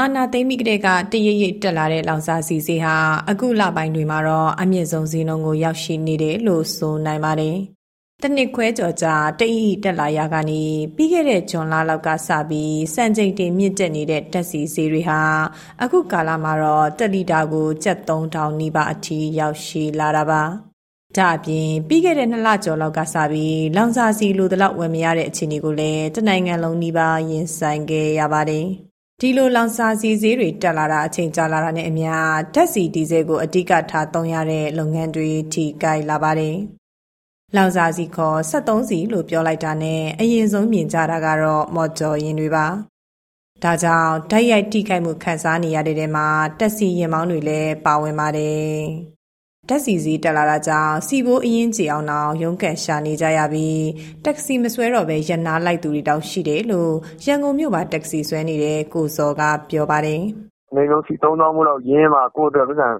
အာနာသိမ့်မိကတဲ့ကတရရိပ်တက်လာတဲ့လောင်စာစီစီဟာအခုလပိုင်းတွေမှာတော့အမြင့်ဆုံးဈေးနှုန်းကိုရောက်ရှိနေတယ်လို့ဆိုနိုင်ပါတယ်။တနစ်ခွဲကျော်ကြာတအီတက်လာရကနေပြီးခဲ့တဲ့ဂျွန်လလောက်ကစပြီးစံချိန်တင်မြင့်တက်နေတဲ့တက်စီဈေးတွေဟာအခုကာလမှာတော့တက်လီတာကိုကျပ်3000နီးပါးအထိရောက်ရှိလာတာပါ။ဒါအပြင်ပြီးခဲ့တဲ့နှစ်လကျော်လောက်ကစပြီးလောင်စာစီလိုတလောက်ဝယ်မရတဲ့အခြေအနေကိုလည်းတနိုင်ငံလုံးနီးပါးရင်ဆိုင်ခဲ့ရပါတယ်။ ဒီလို လောင်စာစီဈေးတွေ တက်လာတာ အချိန်ကြာလာတာနဲ့အမျှ ဓာတ်ဆီ ဒီဇယ်ကို အဓိကထားသုံးရတဲ့ လုပ်ငန်းတွေ ထိကိုက်လာပါတယ်။လောင်စာစီခေါ်73စီလို့ ပြောလိုက်တာနဲ့ အရင်ဆုံးမြင်ကြတာကတော့ မော်တော်ယာဉ်တွေပါ။ဒါကြောင့်ဓာတ်ရိုက်ထိခိုက်မှု ခံစားနေရတဲ့တဲမှာ တက်စီရင်မောင်းတွေလည်း ပါဝင်ပါတယ်။ ဓာတ်စီစီတက်လာတာကြောင့်စီဘိုးအရင်ကြည်အောင်အောင်ရုန်းကန်ရှာနေကြရပြီးတက္ကစီမဆွဲတော့ပဲရနာလိုက်သူတွေတောင်ရှိတယ်လို့ရန်ကုန်မြို့မှာတက္ကစီဆွဲနေတဲ့ကိုစောကပြောပါတယ်။နေကုန်စီ3000မို့လောက်ရင်းမှာကိုယ့်အတွက်ပြန်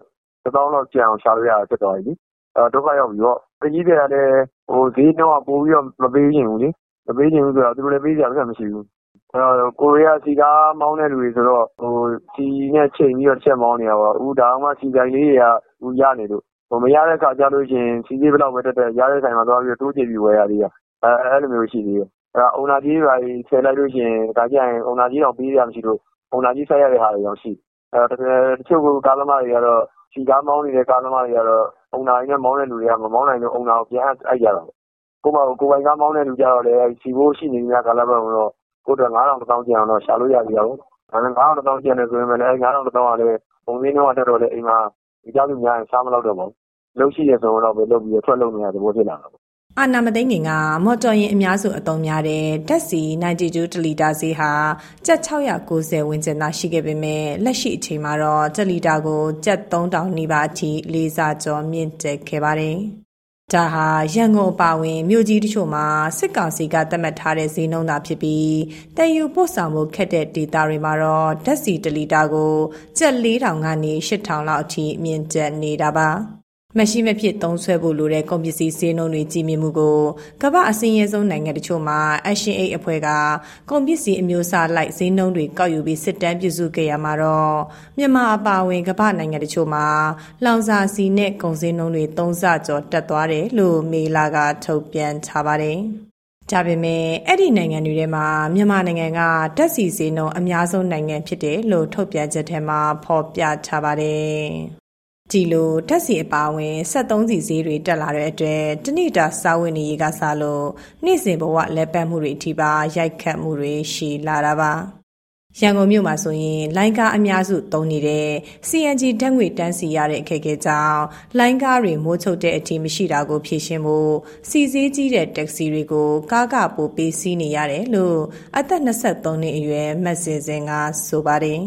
1000လောက်ကျန်အောင်ရှာလို့ရတာဖြစ်သွားပြီ။အဲဒုက္ခရောက်ပြီပေါ့။တကြီးတွေကလည်းဟိုဈေးနှုန်းကပို့ပြီးတော့မပေးချင်ဘူးလေ။မပေးချင်ဘူးဆိုတော့သူတို့လည်းပေးကြမှာမရှိဘူး။အဲတော့ကိုရီးယားစီကားမောင်းတဲ့လူတွေဆိုတော့ဟိုစီနဲ့ချိန်ပြီးတော့ချက်မောင်းနေတာပေါ့။အခုဒါမှစီတိုင်းလေးတွေကအခုရနေလို့ မရတဲ့အခါကျလို့ရှိရင်ဆီဈေးဘယ်လောက်ပဲတက်တက်ရတဲ့ဆိုင်မှာသွားပြီးတိုးကြိတ်ပြီးဝယ်ရသေးတယ်။အဲလိုမျိုးရှိသေးတယ်။အဲ့တော့အုံနာကြေးတွေထည့်လိုက်လို့ရှိရင်တခါကျရင်အုံနာကြေးတောင်ပေးစရာမရှိလို့အုံနာကြေးစိုက်ရတဲ့ဟာတွေတောင်ရှိ။အဲ့တော့တချို့ကားသမားတွေကတော့ဆီကားမောင်းနေတဲ့ကားသမားတွေကတော့အုံနာတွေနဲ့မောင်းတဲ့လူတွေကမမောင်းနိုင်လို့အုံနာကိုပြန်အပ်ကြတာပေါ့။ကိုယ့်ဟာကိုယ်ကိုယ်ပိုင်ကားမောင်းတဲ့လူကျတော့လည်းဆီဖိုးရှိနေသမျှကာလပတ်လုံးတော့ကိုယ့်အတွက်၅,၀၀၀-၁၀,၀၀၀ကျန်အောင်တော့ရှာလို့ရသေးတာပေါ့။ဒါပေမဲ့၅,၀၀၀-၁၀,၀၀၀ကျန်တယ်ဆိုပေမဲ့လည်းအဲဒီ၅,၀၀၀-၁၀,၀၀၀ကလည်းကုန်ဈေးနှုန်းကတက်တော့လည်းအိမ်မှာ မိသားစုများရင်စားမလောက်တော့ပါဘူးလုပ်ရှိတယ်ဆိုတော့ပဲလုပ်ပြီးထွက်လုပ်နေရတဲ့သဘောဖြစ်လာတာပေါ့အာနာမသိငင်ကမော်တော်ယာဉ်အများစုအသုံးများတဲ့ဓာတ်ဆီ92တလီတာဈေးဟာကျပ်690ဝန်းကျင်သာရှိခဲ့ပေမဲ့လက်ရှိအချိန်မှာတော့တလီတာကိုကျပ်3000နီးပါးအထိလေးစားကျော်မြင့်တက်ခဲ့ပါတယ်။ ဒါဟာရန်ကုန်အပါဝင်မြို့ကြီးတချို့မှာစစ်ကောင်စီကသတ်မှတ်ထားတဲ့ဈေးနှုန်းသာဖြစ်ပြီးတည်ယူပို့ဆောင်မှုခက်တဲ့ဒေသတွေမှာတော့ဓာတ်ဆီတလီတာကိုကျပ်4000ကနေ8000လောက်အထိမြင့်တက်နေတာပါ။ မရှိမဖြစ်သုံးဆွဲဖို့လိုတဲ့ ကုန်ပစ္စည်းဈေးနှုန်းတွေ ကြီးမြင့်မှုကို ကမ္ဘာအစင်းရဲဆုံးနိုင်ငံတချို့မှာ Action Aid အဖွဲ့က ကုန်ပစ္စည်းအမျိုးအစားလိုက် ဈေးနှုန်းတွေ ကောက်ယူပြီး စစ်တမ်းပြုစုခဲ့ရမှာတော့ မြန်မာအပါအဝင် ကမ္ဘာနိုင်ငံတချို့မှာ လောင်စာဆီနဲ့ ကုန်ဈေးနှုန်းတွေသုံးဆကျော် တက်သွားတယ်လို့ မေလာကထုတ်ပြန်ထားပါတယ်။ဒါပေမဲ့ အဲ့ဒီနိုင်ငံတွေထဲမှာ မြန်မာနိုင်ငံက ဓာတ်ဆီဈေးနှုန်း အများဆုံးနိုင်ငံဖြစ်တယ်လို့ ထုတ်ပြန်ချက်ထဲမှာ ဖော်ပြထားပါတယ်။ ဒီလိုဓာတ်ဆီအပါဝင်73စီဈေးတွေတက်လာတဲ့အတွက်တဏိတာစားဝင်နေရေးကစားလို့နေ့စဉ်ဘဝလဲပတ်မှုတွေအထိပါရိုက်ခတ်မှုတွေရှိလာတာပါရန်ကုန်မြို့မှာဆိုရင်လိုင်းကားအများစုသုံးနေတဲ့ CNG ဓာတ်ငွေတန်းစီရတဲ့အခက်အခဲကြောင့်လိုင်းကားတွေမိုးချုပ်တဲ့အထိမရှိတာကိုဖြေရှင်းဖို့စီစည်းကြီးတဲ့တက္ကစီတွေကိုကားကပို့ပေးစီးနေရတယ်လို့အသက်23နှစ်အရွယ်မတ်စင်စင်ကဆိုပါတယ်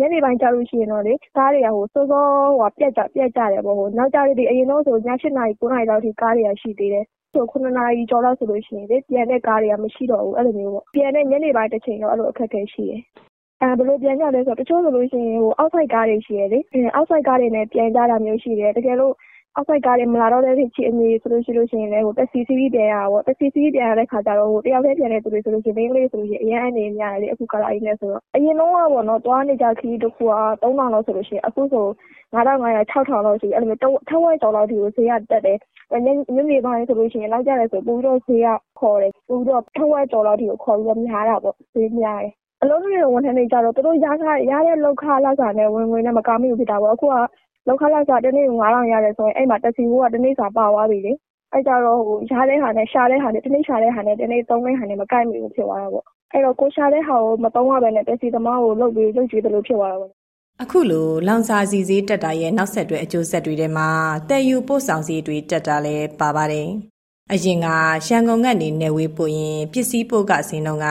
ညနေပိုင်းကျလို့ရှိရင်တော့လေကားတွေကစောစောပြတ်ကြတယ်ပေါ့။နောက်ကျတော့အရင်တုန်းကဆိုည၈နာရီ၊၉နာရီလောက်အထိကားတွေကရှိသေးတယ်။၇နာရီကျော်လောက်ဆိုလို့ရှိရင်လေပြန်တဲ့ကားတွေကမရှိတော့ဘူး။အဲလိုမျိုးပေါ့။ပြန်တဲ့ညနေပိုင်းတချိန်တော့အဲလိုအခက်အခဲရှိတယ်။ဘယ်လိုပြန်ကြလဲဆိုတော့တချို့ဆိုလို့ရှိရင်အောက်ဆိုက်ကားတွေရှိတယ်လေ။အောက်ဆိုက်ကားတွေနဲ့ပြန်ကြတာမျိုးရှိတယ်။တကယ်လို့ အောက်ဆိုက်ကားတွေမလာတော့တဲ့အခြေအနေဆိုလို့ရှိရင်လည်းတက္ကစီစီးပြီးပြန်ရတာပေါ့။တက္ကစီစီးပြီးပြန်ရတဲ့အခါကျတော့တယောက်တည်းပြန်တဲ့သူတွေဆိုလို့ရှိရင်မိန်းကလေးတွေဆိုလို့ရှိရင်အရမ်းအန္တရာယ်များတယ်လေအခုကာလကြီးနဲ့ဆိုတော့။အရင်တုန်းကပေါ့နော်သွားနေကျခရီးတခုက၃,၀၀၀လောက်ဆိုလို့ရှိရင်အခုဆို၅,၅၀၀၊၆,၀၀၀လောက်ရှိပြီ။အဲလိုမျိုးထက်ဝက်ကျော်လောက်အထိကိုဈေးကတက်တယ်။ညနေပိုင်းဆိုလို့ရှိရင်နောက်ကျတယ်ဆိုပိုပြီးတော့ဈေးကခေါ်တယ်။ပိုပြီးတော့ထက်ဝက်ကျော်လောက်အထိကိုခေါ်ပြီးတော့များတာပေါ့ဈေးများတယ်။အလုပ်လုပ်နေတဲ့ဝန်ထမ်းတွေကျတော့သူတို့ရတဲ့လုပ်ခလစာနဲ့ဝင်ငွေနဲ့မကာမိဘူးဖြစ်တာပေါ့။အခုက လုပ်ခလစာတနေ့ကို၅,၀၀၀ရတယ်ဆိုရင်အဲ့မှာတက္ကစီဖိုးကတနေ့စာပါသွားပြီလေ။အဲ့ကျတော့ရတဲ့ဟာနဲ့ရှာတဲ့ဟာနဲ့တနေ့ရှာတဲ့ဟာနဲ့တနေ့သုံးတဲ့ဟာနဲ့မကိုက်မိဘူးဖြစ်သွားတာပေါ့။အဲ့တော့ကိုယ်ရှာတဲ့ဟာကိုမသုံးရဘဲနဲ့တက္ကစီသမားကိုလုပ်ကျွေးသလိုဖြစ်သွားတာပေါ့။အခုလိုလောင်စာဆီဈေးတက်တာရဲ့နောက်ဆက်တွဲအကျိုးဆက်တွေထဲမှာသယ်ယူပို့ဆောင်ဈေးတွေတက်တာလည်းပါပါတယ် အရင်က ရန်ကုန်ကနေ နယ်ဝေးပို့ရင် ပစ္စည်းပို့ကစင်းတော့က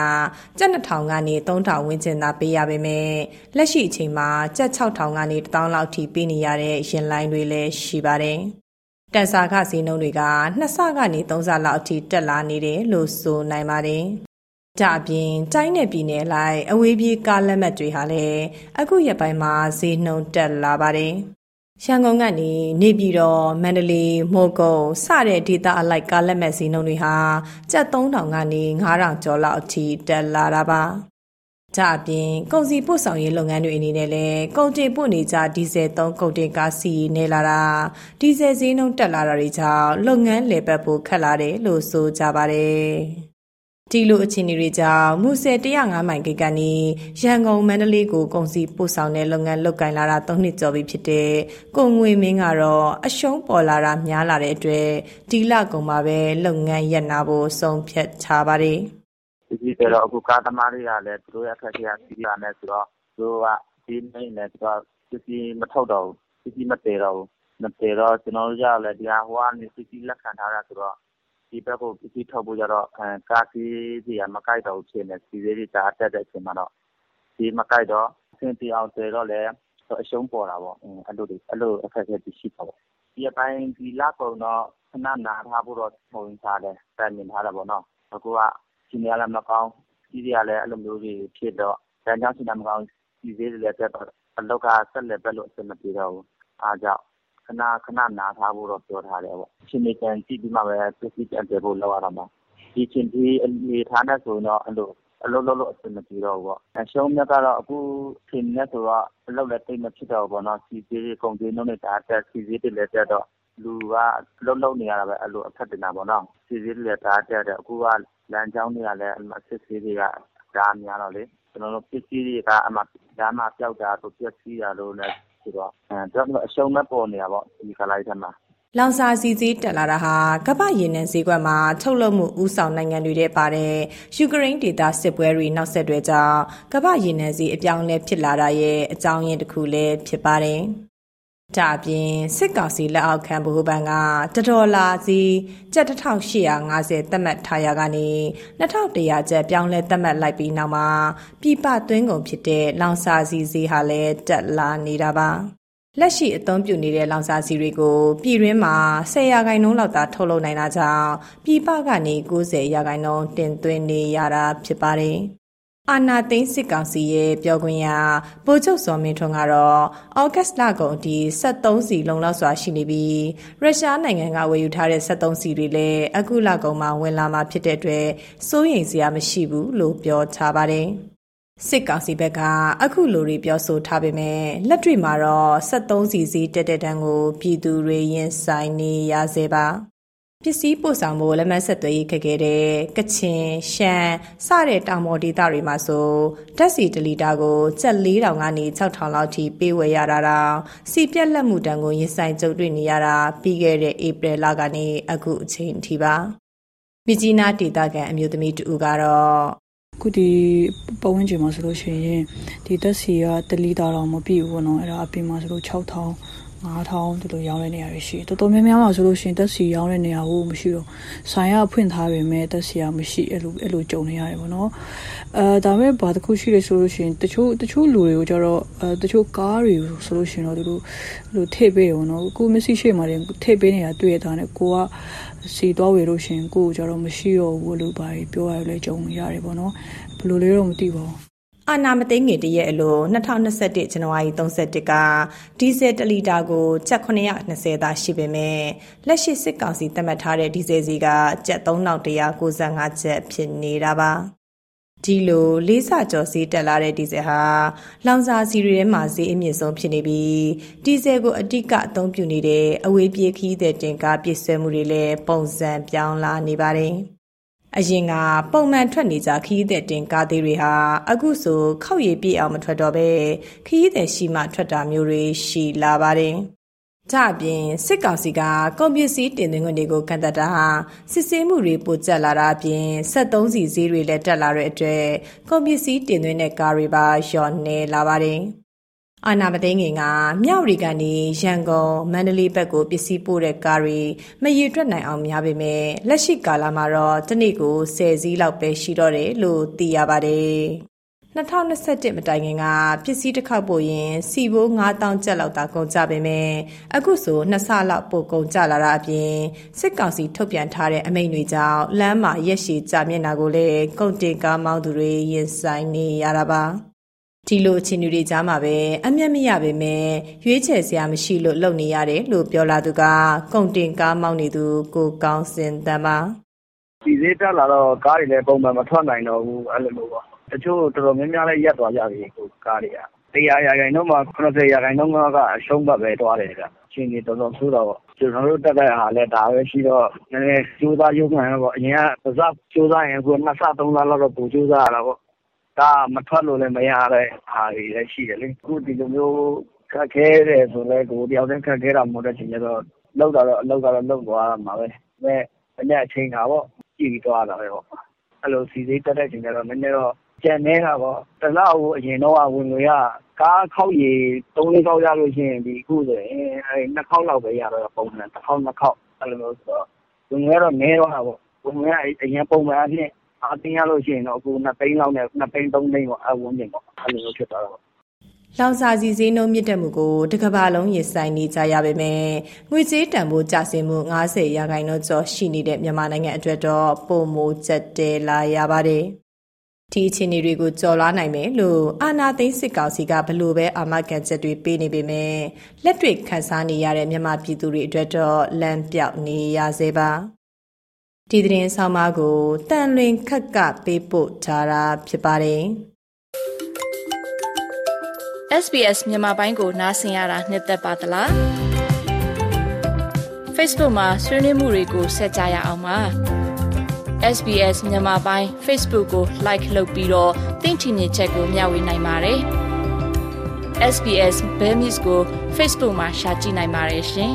ကျပ်2000ကနေ3000ဝန်းကျင်သာ ပေးရပေမဲ့ လက်ရှိအချိန်မှာ ကျပ်6000ကနေ1000လောက်ထိ ပေးနေရတဲ့ရင်လိုင်းတွေလည်း ရှိပါတယ်။တန်စာခဈေးနှုန်းတွေကနှစ်ဆကနေသုံးဆလောက်အထိ တက်လာနေတယ်လို့ ဆိုနိုင်ပါတယ်။ကြအပြင် တိုင်းနယ်ပြည်နယ်လိုက် အဝေးပြေးကားလက်မှတ်တွေဟာလည်း အခုရက်ပိုင်းမှာ ဈေးနှုန်းတက်လာပါတယ်။ ရန်ကုန်ကနေနေပြည်တော်မန္တလေးမိုးကုတ်စတဲ့ဒေသအလိုက်ကားလက်မဲ့စီးနှုန်းတွေဟာကျပ်3000ကနေ9000ကျော်လောက်အထိတက်လာတာပါ။ကြအပြင်ကုန်စည်ပို့ဆောင်ရေးလုပ်ငန်းတွေအနေနဲ့လည်းကုန်တင်ပို့နေကြဒီဇယ်သုံးကုန်တင်ကားစီးနေလာတာဒီဇယ်ဈေးနှုန်းတက်လာတာတွေကြောင့်လုပ်ငန်းလည်ပတ်ဖို့ခက်လာတယ်လို့ဆိုကြပါတယ်။ ဒီလိုအခြေအနေတွေကြောင့် မူဆယ်105မိုင်ဂိတ်ကနေ ရန်ကုန် မန္တလေးကို ကုန်စည်ပို့ဆောင်တဲ့ လုပ်ငန်းလုပ်ကိုင်လာတာ ၃ နှစ်ကျော်ပြီဖြစ်တဲ့ ကိုငွေမင်းကတော့ အရှုံးပေါ်လာတာ များလာတဲ့အတွက် ဒီလကုန်မှာပဲ လုပ်ငန်းရပ်နာဖို့ ဆုံးဖြတ်ထားပါတယ်။ဒီကြီးတော့ အခုကားသမားတွေကလည်း သူတို့ရဲ့ အခက်အခဲစီးရမယ်ဆိုတော့ သူတို့ကဒီနေ့လည်းသူကပစ္စည်းမထုတ်တော့ဘူး ပစ္စည်းမတည်တော့ဘူးမတည်တော့ ကျွန်တော်တို့ကလည်းဒီဟာဟိုကနေ ပစ္စည်းလက်ခံထားတာဆိုတော့ ဒီဘက်ကို ပစ္စည်းထုတ်ဖို့ကျတော့ ကားစီးတွေက မကိုက်တော့ဘူးဖြစ်နေတယ်။ဆီဈေးတွေ တအားတက်တဲ့အချိန်မှာတော့ ဈေးမကိုက်တော့ အဆင်ပြေအောင် သယ်တော့လည်း အရှုံးပေါ်တာပေါ့။အဲလိုအခက်အခဲတွေ ရှိတာပေါ့။ဒီရက်ပိုင်း ဒီလကုန်တော့ ခဏနားထားဖို့တော့ထုံထားတယ်။တိုင်ပင်ထားတယ်ပေါ့နော်။အခုက အခြေအနေကလည်း မကောင်း။ဆီးတွေကလည်း အဲလိုမျိုးတွေဖြစ်တော့ လမ်းကြောင်း အခြေအနေမကောင်း ဆီဈေးတွေလည်းတက်တော့ အလုပ်က ဆက်လည်ပတ်လို့ အဆင်မပြေတော့ဘူး။အဲဒါကြောင့် ခဏခဏနားထားဖို့တော့ပြောထားတယ်ပေါ့။အခြေအနေပြန်ကြည့်ပြီးမှပဲပစ္စည်းပြန်သယ်ဖို့လုပ်ရတော့မှာ။ဒီအနေအထားနဲ့ဆိုရင်တော့အဲလိုအလုပ်လုပ်လို့အဆင်မပြေတော့ဘူးပေါ့။အရှုံးအမြတ်ကတော့အခုအခြေအနေနဲ့ဆိုတော့အလုပ်လည်းသိပ်မဖြစ်တော့ဘူးပေါ့နော်။ဆီဈေးတွေကုန်ဈေးနှုန်းတွေတအားတက်ဆီဈေးတွေလည်းတက်တော့လူကအလုပ်လုပ်နေရတာပဲအဲလိုအထွက်တင်တာပေါ့နော်။ဆီဈေးတွေလည်းတအားတက်တယ်။အခုကလမ်းကြောင်းတွေကလည်းအစစ်အဆေးတွေကတအားများတော့လေကျနော်တို့ပစ္စည်းတွေကလမ်းမှာပျောက်တာတို့ပျက်စီးတာတို့နဲ့ ဆိုတော့အရှုံးပဲပေါ်နေတာပေါ့ဒီကာလထဲမှာ။လောင်စာဆီဈေးတက်လာတာဟာကမ္ဘာ့ရေနံဈေးကွက်မှာထုတ်လုပ်မှုဦးဆောင်နိုင်ငံတွေထဲပါတဲ့ယူကရိန်းဒေသစစ်ပွဲတွေနောက်ဆက်တွဲကြောင့်ကမ္ဘာ့ရေနံဈေးအပြောင်းအလဲဖြစ်လာတာရဲ့အကြောင်းရင်းတစ်ခုလည်းဖြစ်ပါတယ်။ ဒါအပြင်စစ်ကောင်စီလက်အောက်ခံဗဟိုဘဏ်ကတဒေါ်လာစီကျပ်1850သတ်မှတ်ထားရကနေ2100ကျပ်ပြောင်းလဲသတ်မှတ်လိုက်ပြီးနောက်မှာပြပသွင်းကုန်ဖြစ်တဲ့လောင်စာစီစီဟာလည်းတက်လာနေတာပါလက်ရှိအသုံးပြုနေတဲ့လောင်စာစီတွေကိုပြည်တွင်းမှာ10ရာခိုင်နှုန်းလောက်သာထုတ်လုပ်နိုင်တာကြောင့်ပြည်ပကနေ90ရာခိုင်နှုန်းတင်သွင်းနေရတာဖြစ်ပါတယ် အာနာသိန်းစစ်ကောင်စီရဲ့ပြောခွင့်ရဗိုလ်ချုပ်စောမင်းထွန်းကတော့အော်ဂတ်လကုန်အထိ73စီလုံလောက်စွာရှိနေပြီးရုရှားနိုင်ငံကဝယ်ယူထားတဲ့73စီတွေလည်းအခုလကုန်မှာဝင်လာမှာဖြစ်တဲ့အတွက်စိုးရိမ်စရာမရှိဘူးလို့ပြောထားပါတယ်။စစ်ကောင်စီဘက်ကအခုလိုတွေပြောဆိုထားပေမဲ့လက်တွေ့မှာတော့73စီစီတက်တဲ့တန်းကိုပြည်သူတွေရင်ဆိုင်နေရစေပါ။ ပစ္စည်းပို့ဆောင်ဖို့လက်မှတ်ဆက်သွယ်ရေးခက်ခဲတဲ့ကချင်ရှမ်းစတဲ့တောင်ပေါ်ဒေသတွေမှာဆိုဓာတ်ဆီတလီတာကိုကျပ်4000ကနေ6000လောက်ထိပေးဝယ်ရတာတောင်စီပြက်လက်မှုတန်ကိုရင်ဆိုင်ကြုံတွေ့နေရတာပြီးခဲ့တဲ့ဧပြီလကနေအခုအချိန်ထိပါမြကြီးနားဒေသခံအမျိုးသမီးတူကတော့ခုဒီပဝန်းကျင်မှာဆိုလို့ရှိရင်ဒီတက်စီကတလီတာတော့မပြည့်ဘူးပေါ့နော်အဲ့ဒါအပြင်မှာဆိုလို့6000 9000ဒီလိုရောင်းတဲ့နေရာတွေရှိတယ်တော်တော်များများမှာဆိုလို့ရှိရင်တက်စီရောင်းတဲ့နေရာကိုမရှိတော့ဆိုင်ရဖွင့်ထားပေမဲ့တက်စီကမရှိအဲ့လိုအဲ့လိုကြုံနေရတယ်ပေါ့နော်အဲဒါပေမဲ့ဘာတစ်ခုရှိတယ်ဆိုလို့ရှိရင်တချို့တချို့လူတွေကိုကျတော့အဲတချို့ကားတွေဆိုလို့ရှိရင်တော့ဒီလိုလိုထည့်ပေးတယ်ပေါ့နော်ကိုမစီရှိမှလည်းထည့်ပေးနေတာတွေ့ရတာနဲ့ကိုကစီသွားဝေလို့ရှိရင်ကိုကျတော့မရှိတော့ဘူးလို့ပါပြောရလဲကြုံရတယ်ပေါ့နော်ဘယ်လိုလဲတော့မသိပါဘူး အာနာမသိငင်တရက်အလို2021ဇန်နဝါရီ31ကဒီဇယ်1လီတာကိုကျပ်920သာရှိပေမဲ့လက်ရှိစစ်ကောင်စီသတ်မှတ်ထားတဲ့ဒီဇယ်စီကကျပ်3195ကျပ်ဖြစ်နေတာပါဒီလိုလေးဆကျော်စီးတက်လာတဲ့ဒီဇယ်ဟာလောင်စာစီတွေထဲမှာဈေးအမြင့်ဆုံးဖြစ်နေပြီးဒီဇယ်ကိုအတိကအသုံးပြုနေတဲ့အဝေးပြေးခီးတဲ့တင်ကားပြည့်စွဲမှုတွေလည်းပုံစံပြောင်းလာနေပါတယ်။ အရင်ကပုံမှန်ထွက်နေကြခီးတဲ့တင်ကားသေးတွေဟာအခုဆိုခောက်ရည်ပြည့်အောင်မထွက်တော့ပဲခီးတဲ့ရှိမှထွက်တာမျိုးတွေရှိလာပါတယ်။ကြအပြင်စစ်ကောင်စီကကွန်ပျူတာတင်သွင်းခွင့်တွေကိုကန့်သက်တာဟာစစ်ဆေးမှုတွေပိုကျက်လာတာအပြင်73စီဈေးတွေလည်းတက်လာတဲ့အတွက်ကွန်ပျူတာတင်သွင်းတဲ့ကားတွေပါလျော့နေလာပါတယ်။ အာနာမသိငင်ကမြောက်ရီကနေရန်ကုန်မန္တလေးဘက်ကိုပစ္စည်းပို့တဲ့ကားတွေမရေတွက်နိုင်အောင်များပေမဲ့လက်ရှိကာလမှာတော့တစ်နေ့ကို10စီးလောက်ပဲရှိတော့တယ်လို့သိရပါတယ်2021မတိုင်ခင်ကပစ္စည်းတစ်ခေါက်ပို့ရင်စီဘိုး9000ကျပ်လောက်သာကုန်ကြပေမဲ့အခုဆိုနှစ်ဆလောက်ပို့ကုန်ကြလာတာအပြင်စစ်ကောင်စီထုတ်ပြန်ထားတဲ့အမိန့်တွေကြောင့်လမ်းမှာရက်ရှည်ကြာမြင့်တာကိုလည်းကုန်တင်ကားမောင်းသူတွေရင်ဆိုင်နေရတာပါ ဒီလိုအခြေအနေတွေကြားမှာပဲ အမျက်မရပေမဲ့ ရွေးချယ်စရာမရှိလို့ လုပ်နေရတယ်လို့ ပြောလာသူက ကုန်တင်ကားမောင်းနေသူ ကိုကောင်းစင်တမ်းပါဒီဈေးတက်လာတော့ ကားတွေလည်း ပုံမှန်မထွက်နိုင်တော့ဘူး အဲ့လိုမျိုးပေါ့ တချို့တော်တော်များများလည်း ရပ်သွားကြပြီကိုကားတွေကတရားရာခိုင်နှုန်းမှာ90ရာခိုင်နှုန်းကအရှုံးဘက်ပဲတွားတယ်ဗျ အချိန်ကြီးတော်တော်ဆိုးတော့ကျွန်တော်တို့ တက်တဲ့ဟာလည်း ဒါပဲရှိတော့ နည်းနည်းကြိုးစားရုံးမှန်ပေါ့ အရင်ကပစကြိုးစားရင် အခုနှစ်ဆ သုံးဆလောက်တော့ပူကြိုးစားရတာပေါ့ ဒါမထွက်လို့လည်းမရတဲ့ဟာတွေလည်းရှိတယ်လေအခုဒီလိုမျိုးခက်ခဲတယ်ဆိုလဲကိုတယောက်တည်းခက်ခဲတာမဟုတ်တဲ့ချိန်ကျတော့လောက်တာတော့အလောက်ကတော့လောက်သွားမှာပဲဒါပေမဲ့အချိန်ကပေါ့ကြည့်ပြီးသွားတာပဲပေါ့အဲ့လိုစီစိတက်တဲ့ချိန်ကျတော့နည်းနည်းတော့ကျန်နေတာပေါ့တလောက်အရင်တော့ဝင်ငွေကကားခောက်ရည်၃လေးခေါက်ရလို့ရှိရင်ဒီအခုဆိုရင်အဲနှစ်ခေါက်လောက်ပဲရတော့ပုံမှန်တစ်ခေါက်နှစ်ခေါက်အဲ့လိုမျိုးဆိုတော့ဝင်ငွေကတော့နည်းတော့တာပေါ့ဝင်ငွေကအရင်ပုံမှန်အဖြစ် အားတင်းရလို့ရှိရင်တော့အခု2သိန်းလောက်နဲ့2သိန်း3သိန်းပေါ့အဝန်းကျင်ပေါ့အဲ့လိုမျိုးဖြစ်သွားတော့လောင်စာစီဈေးနှုန်းမြင့်တက်မှုကိုတကဘာလုံးရင်ဆိုင်နေကြရပေမဲ့ငွေကြေးတန်ဖိုးကျဆင်းမှု90ရာခိုင်နှုန်းကျော်ရှိနေတဲ့မြန်မာနိုင်ငံအတွက်တော့ပုံမိုကျက်တဲလာရပါတယ်။ဒီအခြေအနေတွေကိုကြော်လွားနိုင်မယ်လို့အာနာသိန်းစစ်ကောင်စီကဘလို့ပဲအာမခံချက်တွေပေးနေပေမဲ့လက်တွေ့ခန်းစားနေရတဲ့မြန်မာပြည်သူတွေအတွက်တော့လမ်းပြောက်နေရစေပါ။ ဒီသတင်းဆောင်မကိုတန်လွင်ခက်ကပေးပို့ထားတာဖြစ်ပါတယ်။ SBS မြန်မာပိုင်းကိုနားဆင်ရတာနှစ်သက်ပါသလား Facebook မှာဆွေးနွေးမှုတွေကိုဆက်ကြရအောင်ပါ SBS မြန်မာပိုင်း Facebook ကို Like လုပ်ပြီးတော့သင်ချင်တဲ့ချက်ကိုမျှဝေနိုင်ပါတယ် SBS Bemis ကို Facebook မှာ Share ကြည့်နိုင်ပါတယ်ရှင်